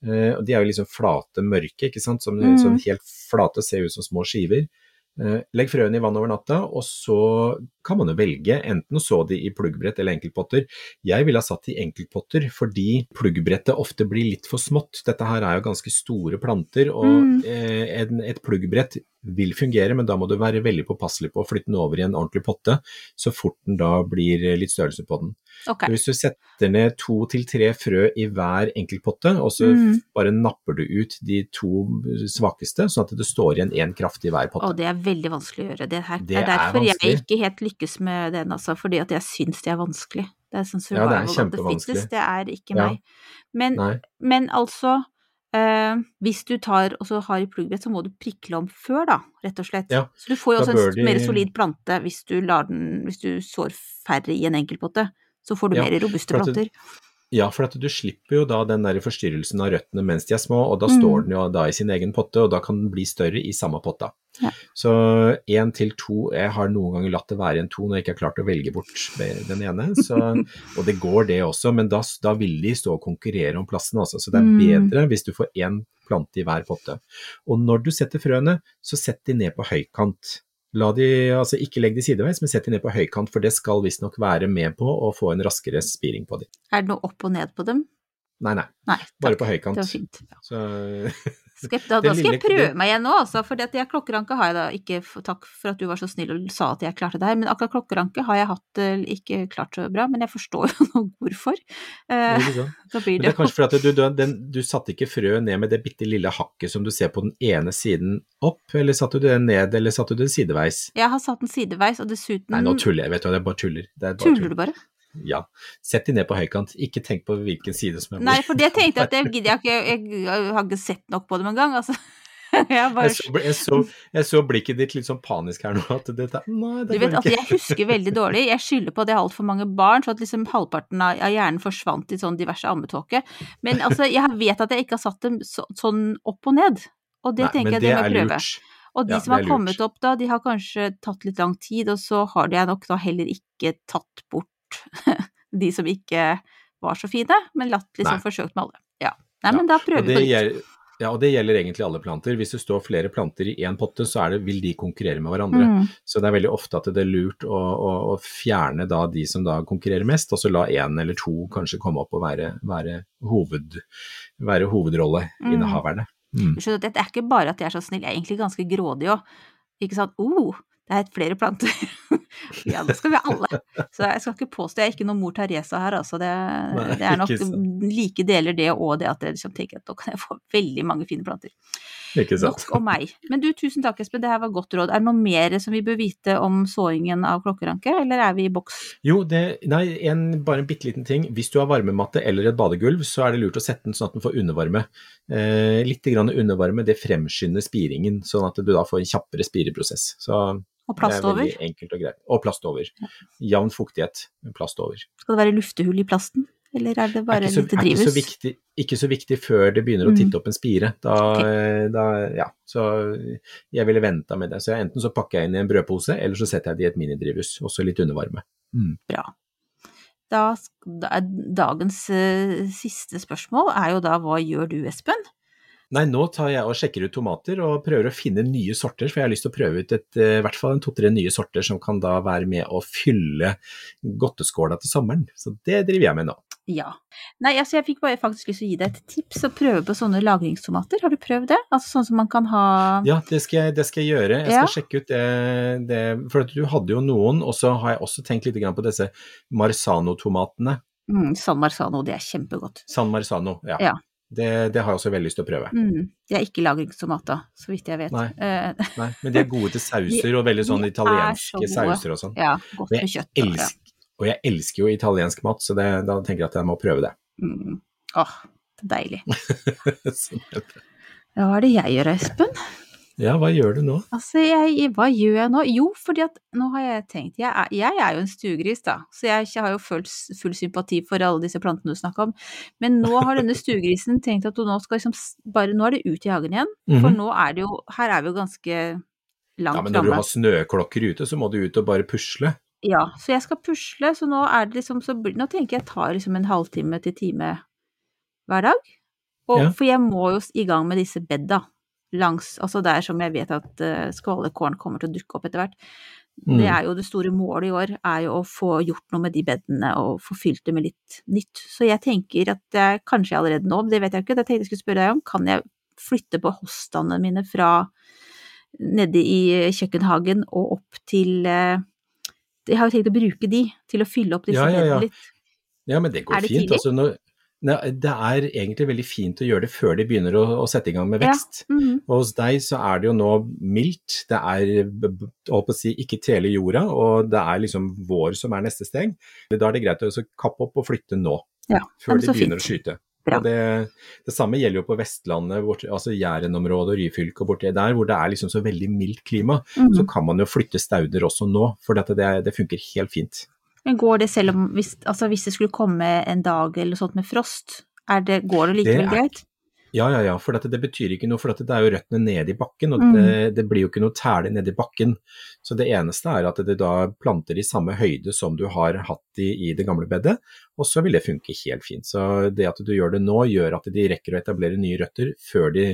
Eh, og de er jo liksom flate, mørke, ikke sant. Som, Mm. sånn helt flate, ser ut som små skiver. Eh, legg frøene i vann over natta, og så kan man jo velge enten å så de i pluggbrett eller enkeltpotter. Jeg ville ha satt de i enkeltpotter fordi pluggbrettet ofte blir litt for smått. Dette her er jo ganske store planter, og Mm. eh, en, et pluggbrett vil fungere, men da må du være veldig påpasselig på å flytte den over i en ordentlig potte, så fort den da blir litt størrelse på den. Ok. Så Hvis du setter ned to til tre frø i hver enkeltpotte, og så Mm. bare napper du ut de to svakeste, sånn at det står igjen én kraft i hver potte. Å, det er veldig vanskelig å gjøre. Det, her, Det er er derfor jeg vanskelig. ikke helt lykkes med den, altså. Fordi at jeg syns det er vanskelig. Det er sånn Ja, det er of the fittest. Det er ikke Ja. meg. Men, men altså eh, hvis du tar og så har i pluggbrett, så må du prikle om før, da, rett og slett. Ja, Så du får jo også en de- mer solid plante hvis du, den, hvis du sår færre i en enkeltpotte. Så får du Ja, mer robuste planter. Ja, for du slipper jo da den der forstyrrelsen av røttene mens de er små, og da Mm. står den jo da i sin egen potte, og da kan den bli større i samme potta. Ja. Så én til to, jeg har noen ganger latt det være en to når jeg ikke har klart å velge bort den ene, så, og det går det også, men da, da vil de stå og konkurrere om plassen også. så det er Mm. bedre hvis du får én plante i hver potte. Og når du setter frøene, så sett de ned på høykant. La de, altså Ikke legg de sideveis, men sett de ned på høykant, for det skal visstnok være med på å få en raskere spiring på de. Er det noe opp og ned på dem? Nei, nei. Nei, Bare på høykant. Det var fint. Ja. Så, Skal, da, da skal jeg prøve meg igjen nå, altså. For det jeg, klokkeranke har jeg da ikke Takk for at du var så snill og sa at jeg klarte det her, men akkurat klokkeranke har jeg hatt eh, ikke klart så bra. Men jeg forstår jo nå hvorfor. Eh, det da blir Men det det er kanskje fordi at du, du, den, du satte ikke frø ned med det bitte lille hakket som du ser på den ene siden opp, eller satte du det ned, eller satte du det sideveis? Jeg har satt den sideveis, og dessuten Nei, nå tuller jeg, vet du hva, det er bare tuller. Det bare Tuller du bare? Ja. Sett de ned på høykant, ikke tenk på hvilken side som er hvor. Nei, for det tenkte jeg at det gidder jeg ikke. Jeg, jeg har ikke sett nok på dem engang, altså. Jeg bare Jeg så, jeg, så, jeg så blikket ditt litt sånn panisk her nå, at dette Nei, Du det vet går at ikke. jeg husker veldig dårlig. Jeg skylder på at jeg har altfor mange barn, så at liksom halvparten av hjernen forsvant i sånn diverse ammetåke. Men altså, jeg vet at jeg ikke har satt dem så, sånn opp og ned. Og det Nei, tenker jeg det må jeg prøve. lurt. Og de Ja, som har kommet opp da, de har kanskje tatt litt lang tid, og så har jeg nok da heller ikke tatt bort de som ikke var så fine, men latt liksom Nei. forsøkt med alle. Ja. Nei, men da prøver vi på nytt. ja, og det gjelder egentlig alle planter. Hvis det står flere planter i én potte, så er det, vil de konkurrere med hverandre. Mm. Så det er veldig ofte at det er lurt å, å, å fjerne da de som da konkurrerer mest, og så la én eller to kanskje komme opp og være, være, hoved, være hovedrolleinnehaverne. Mm. Du skjønner at det er ikke bare at jeg er så snill, jeg er egentlig ganske grådig òg. Ikke sant. Oh, det er flere planter. ja, det skal vi alle. Så jeg skal ikke påstå jeg er ikke noen mor Teresa her, altså. Det, Nei, det er nok like deler det og det at jeg liksom tenker at nå kan jeg få veldig mange fine planter. Ikke sant. Nok om meg. Men du, tusen takk Espen, det her var godt råd. Er det noe mer som vi bør vite om såingen av klokkeranke, eller er vi i boks? Jo, det, nei, en, bare en bitte liten ting. Hvis du har varmematte eller et badegulv, så er det lurt å sette den sånn at den får undervarme. Eh, litt grann undervarme, det fremskynder spiringen, sånn at du da får en kjappere spireprosess. Så Og plast over? det er veldig enkelt og greit. Og plast over. Jevn fuktighet, plast over. Skal det være luftehull i plasten? Eller er det bare er så, lite er ikke, så viktig, ikke så viktig før det begynner å Mm. titte opp en spire. Da, okay. da, ja, så jeg ville venta med det. Så jeg, enten så pakker jeg inn i en brødpose, eller så setter jeg det i et minidrivhus, også litt undervarme. Mm. Bra. Da, da dagens uh, siste spørsmål er jo da hva gjør du, Espen? Nei, nå tar jeg og sjekker ut tomater og prøver å finne nye sorter, for jeg har lyst til å prøve ut et, eh, i hvert fall en to-tre nye sorter som kan da være med å fylle godteskåla til sommeren. Så det driver jeg med nå. Ja. Nei, altså jeg fikk bare faktisk lyst til å gi deg et tips og prøve på sånne lagringstomater. Har du prøvd det? Altså sånn som man kan ha Ja, det skal jeg, det skal jeg gjøre. Jeg Ja. skal sjekke ut det, det For du hadde jo noen, og så har jeg også tenkt litt på disse Marzano-tomatene. mm, San Marzano, det er kjempegodt. San Marzano, ja. Ja. Det, det har jeg også veldig lyst til å prøve. Mm, De er ikke lagringstomater, så vidt jeg vet. Nei. Eh, Nei, men de er gode til sauser og veldig sånn er så italienske sauser og sånn. ja, godt med kjøtt. elsker, og jeg elsker jo italiensk mat, så det, da tenker jeg at jeg må prøve det. Mm. Åh, det deilig. Så det- Ja, Hva er det jeg gjør, Espen? Ja, hva gjør du nå? Altså, jeg, hva gjør jeg nå? Jo, fordi at nå har jeg tenkt Jeg er, jeg er jo en stuegris, da, så jeg jeg har jo full, full sympati for alle disse plantene du snakker om. Men nå har denne stuegrisen tenkt at nå skal liksom bare Nå er det ut i hagen igjen. For Mhm. nå er det jo Her er vi jo ganske langt. Ja, men når du har snøklokker ute, så må du ut og bare pusle. Ja, så jeg skal pusle, så nå er det liksom så Nå tenker jeg tar liksom en halvtime til time hver dag. Og, Ja. For jeg må jo i gang med disse bedda langs Altså der som jeg vet at uh, skålekorn kommer til å dukke opp etter hvert. Mm. Det er jo det store målet i år, er jo å få gjort noe med de bedene og få fylt det med litt nytt. Så jeg tenker at jeg kanskje allerede nå, det vet jeg ikke, det tenkte jeg skulle spørre deg om, kan jeg flytte på hostene mine fra nede i kjøkkenhagen og opp til eh, Jeg har jo tenkt å bruke de til å fylle opp disse Ja, ja, ja. bedene litt. Ja, men det går det fint. Altså, når, det er egentlig veldig fint å gjøre det før de begynner å, å sette i gang med Ja. vekst. -hmm. Og hos deg så er det jo nå mildt, det er å si, ikke tele jorda, og det er liksom vår som er neste steg. Da er det greit å så kappe opp og flytte nå, Ja, før de begynner fint. å skyte. Og det, det samme gjelder jo på Vestlandet, bort, altså Jæren-området og Ryfylke og borti der, hvor det er liksom så veldig mildt klima. Mhm. Så kan man jo flytte stauder også nå, for dette, det, det funker helt fint. Men går det selv om hvis, altså hvis det skulle komme en dag eller sånt med frost, er det, går det likevel Det er- greit? Ja, ja, ja, for dette, det betyr ikke noe, for dette, det er jo røttene nede i bakken, og Mm. det, det blir jo ikke noe tæle nede i bakken. Så det eneste er at det da planter i samme høyde som du har hatt i, i det gamle bedet, og så vil det funke helt fint. Så det at du gjør det nå, gjør at de rekker å etablere nye røtter før de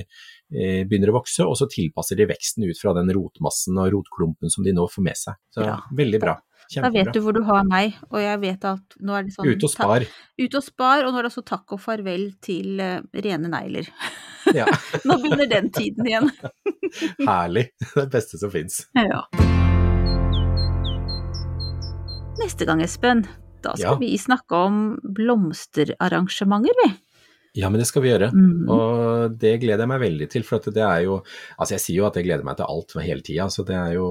eh, begynner å vokse, og så tilpasser de veksten ut fra den rotmassen og rotklumpen som de nå får med seg. Så Ja. veldig bra. Da vet du hvor du har meg, og jeg vet at nå er det sånn Ut og spar. Ut og spar, og nå er det altså takk og farvel til uh, rene negler. Ja, Nå begynner den tiden igjen. herlig. Det beste som fins. Ja. Neste gang, Espen, da skal Ja. vi snakke om blomsterarrangementer, vi. Ja, men det skal vi gjøre. Mm. Og det gleder jeg meg veldig til, for at det er jo Altså, jeg sier jo at jeg gleder meg til alt hele tida, så det er jo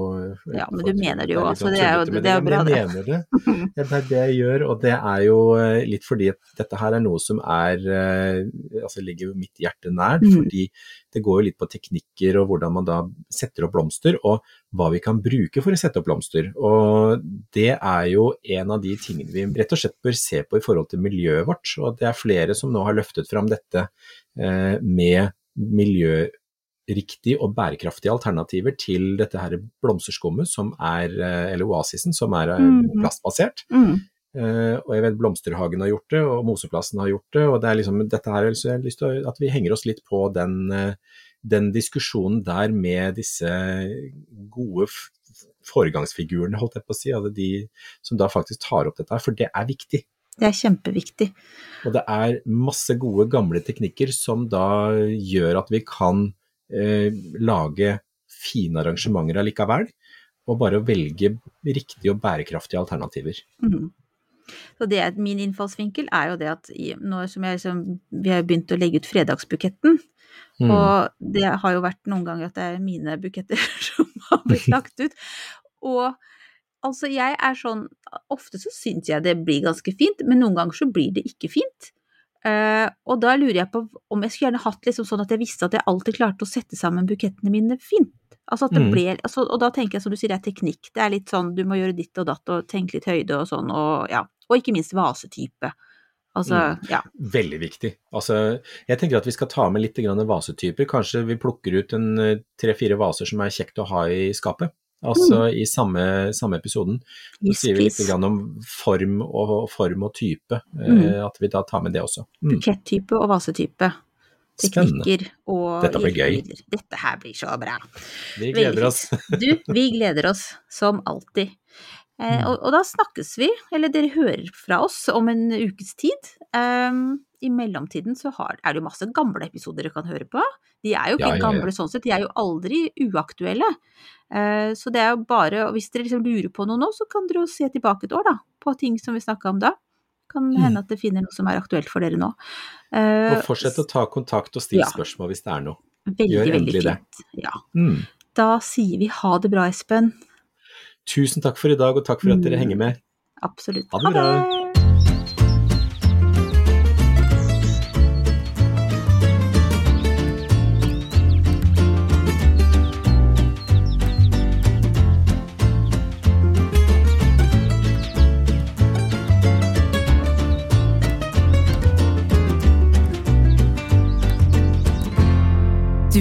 Ja, men du mener det jo, altså, sånn det er jo- det er jo bra, det. Jeg mener det. Det er det jeg gjør, og det er jo eh, litt fordi at dette her er noe som er eh, Altså ligger jo mitt hjerte nært, Mm. fordi det går jo litt på teknikker og hvordan man da setter opp blomster, og hva vi kan bruke for å sette opp blomster. Og det er jo en av de tingene vi rett og slett bør se på i forhold til miljøet vårt, og det er flere som nå har løftet fram dette eh, med miljøriktige og bærekraftige alternativer til dette her blomsterskummet som er, eh, eller oasisen, som er eh, Mm. plastbasert. Mm. Eh, og jeg vet Blomsterhagen har gjort det, og Moseplassen har gjort det. og det er liksom, dette her, så jeg har lyst til at vi henger oss litt på den, uh, den diskusjonen der med disse gode foregangsfigurene, holdt jeg på å si. Altså de som da faktisk tar opp dette her, for det er viktig. Det er kjempeviktig. Og det er masse gode gamle teknikker som da gjør at vi kan uh, lage fine arrangementer allikevel, og bare velge riktige og bærekraftige alternativer. Mhm. Så det min innfallsvinkel er jo det at nå som jeg liksom, vi har begynt å legge ut fredagsbuketten, Mm. og det har jo vært noen ganger at det er mine buketter som har blitt lagt ut. Og altså jeg er sånn, ofte så syns jeg det blir ganske fint, men noen ganger så blir det ikke fint. Uh, og da lurer jeg på om jeg skulle gjerne hatt liksom sånn at jeg visste at jeg alltid klarte å sette sammen bukettene mine fint. Altså at det Mm. blir, altså, og da tenker jeg som du sier, det er teknikk. Det er litt sånn du må gjøre ditt og datt og tenke litt høyde og sånn, og ja. Og ikke minst vasetype. Altså, Mm. ja. Veldig viktig. Altså, jeg tenker at vi skal ta med litt grann vasetyper. Kanskje vi plukker ut en eh, tre-fire vaser som er kjekt å ha i skapet. Altså i samme, samme episoden. Så sier vi litt grann om form og, form og type. eh, Mm. At vi da tar med det også. Mm. Bukettype og vasetype. Teknikker og Dette blir gøy. Dette her blir så bra. Vi gleder oss. Du, vi gleder oss som alltid. Eh, Mm. og, og da snakkes vi, eller dere hører fra oss om en ukes tid. Um, I mellomtiden så har, er det jo masse gamle episoder dere kan høre på. De er jo ikke Ja, ja, ja. gamle sånn sett, de er jo aldri uaktuelle. Uh, så det er jo bare, og hvis dere liksom lurer på noe nå, så kan dere jo se tilbake et år da, på ting som vi snakka om da. Kan Mm. hende at det finner noe som er aktuelt for dere nå. Uh, Og fortsett å ta kontakt og stille Ja. spørsmål hvis det er noe. Veldig, gjør veldig fint. det. Ja. Mm. Da sier vi ha det bra, Espen. Tusen takk for i dag, og takk for at dere Mm. henger med. Absolutt. Ha det bra.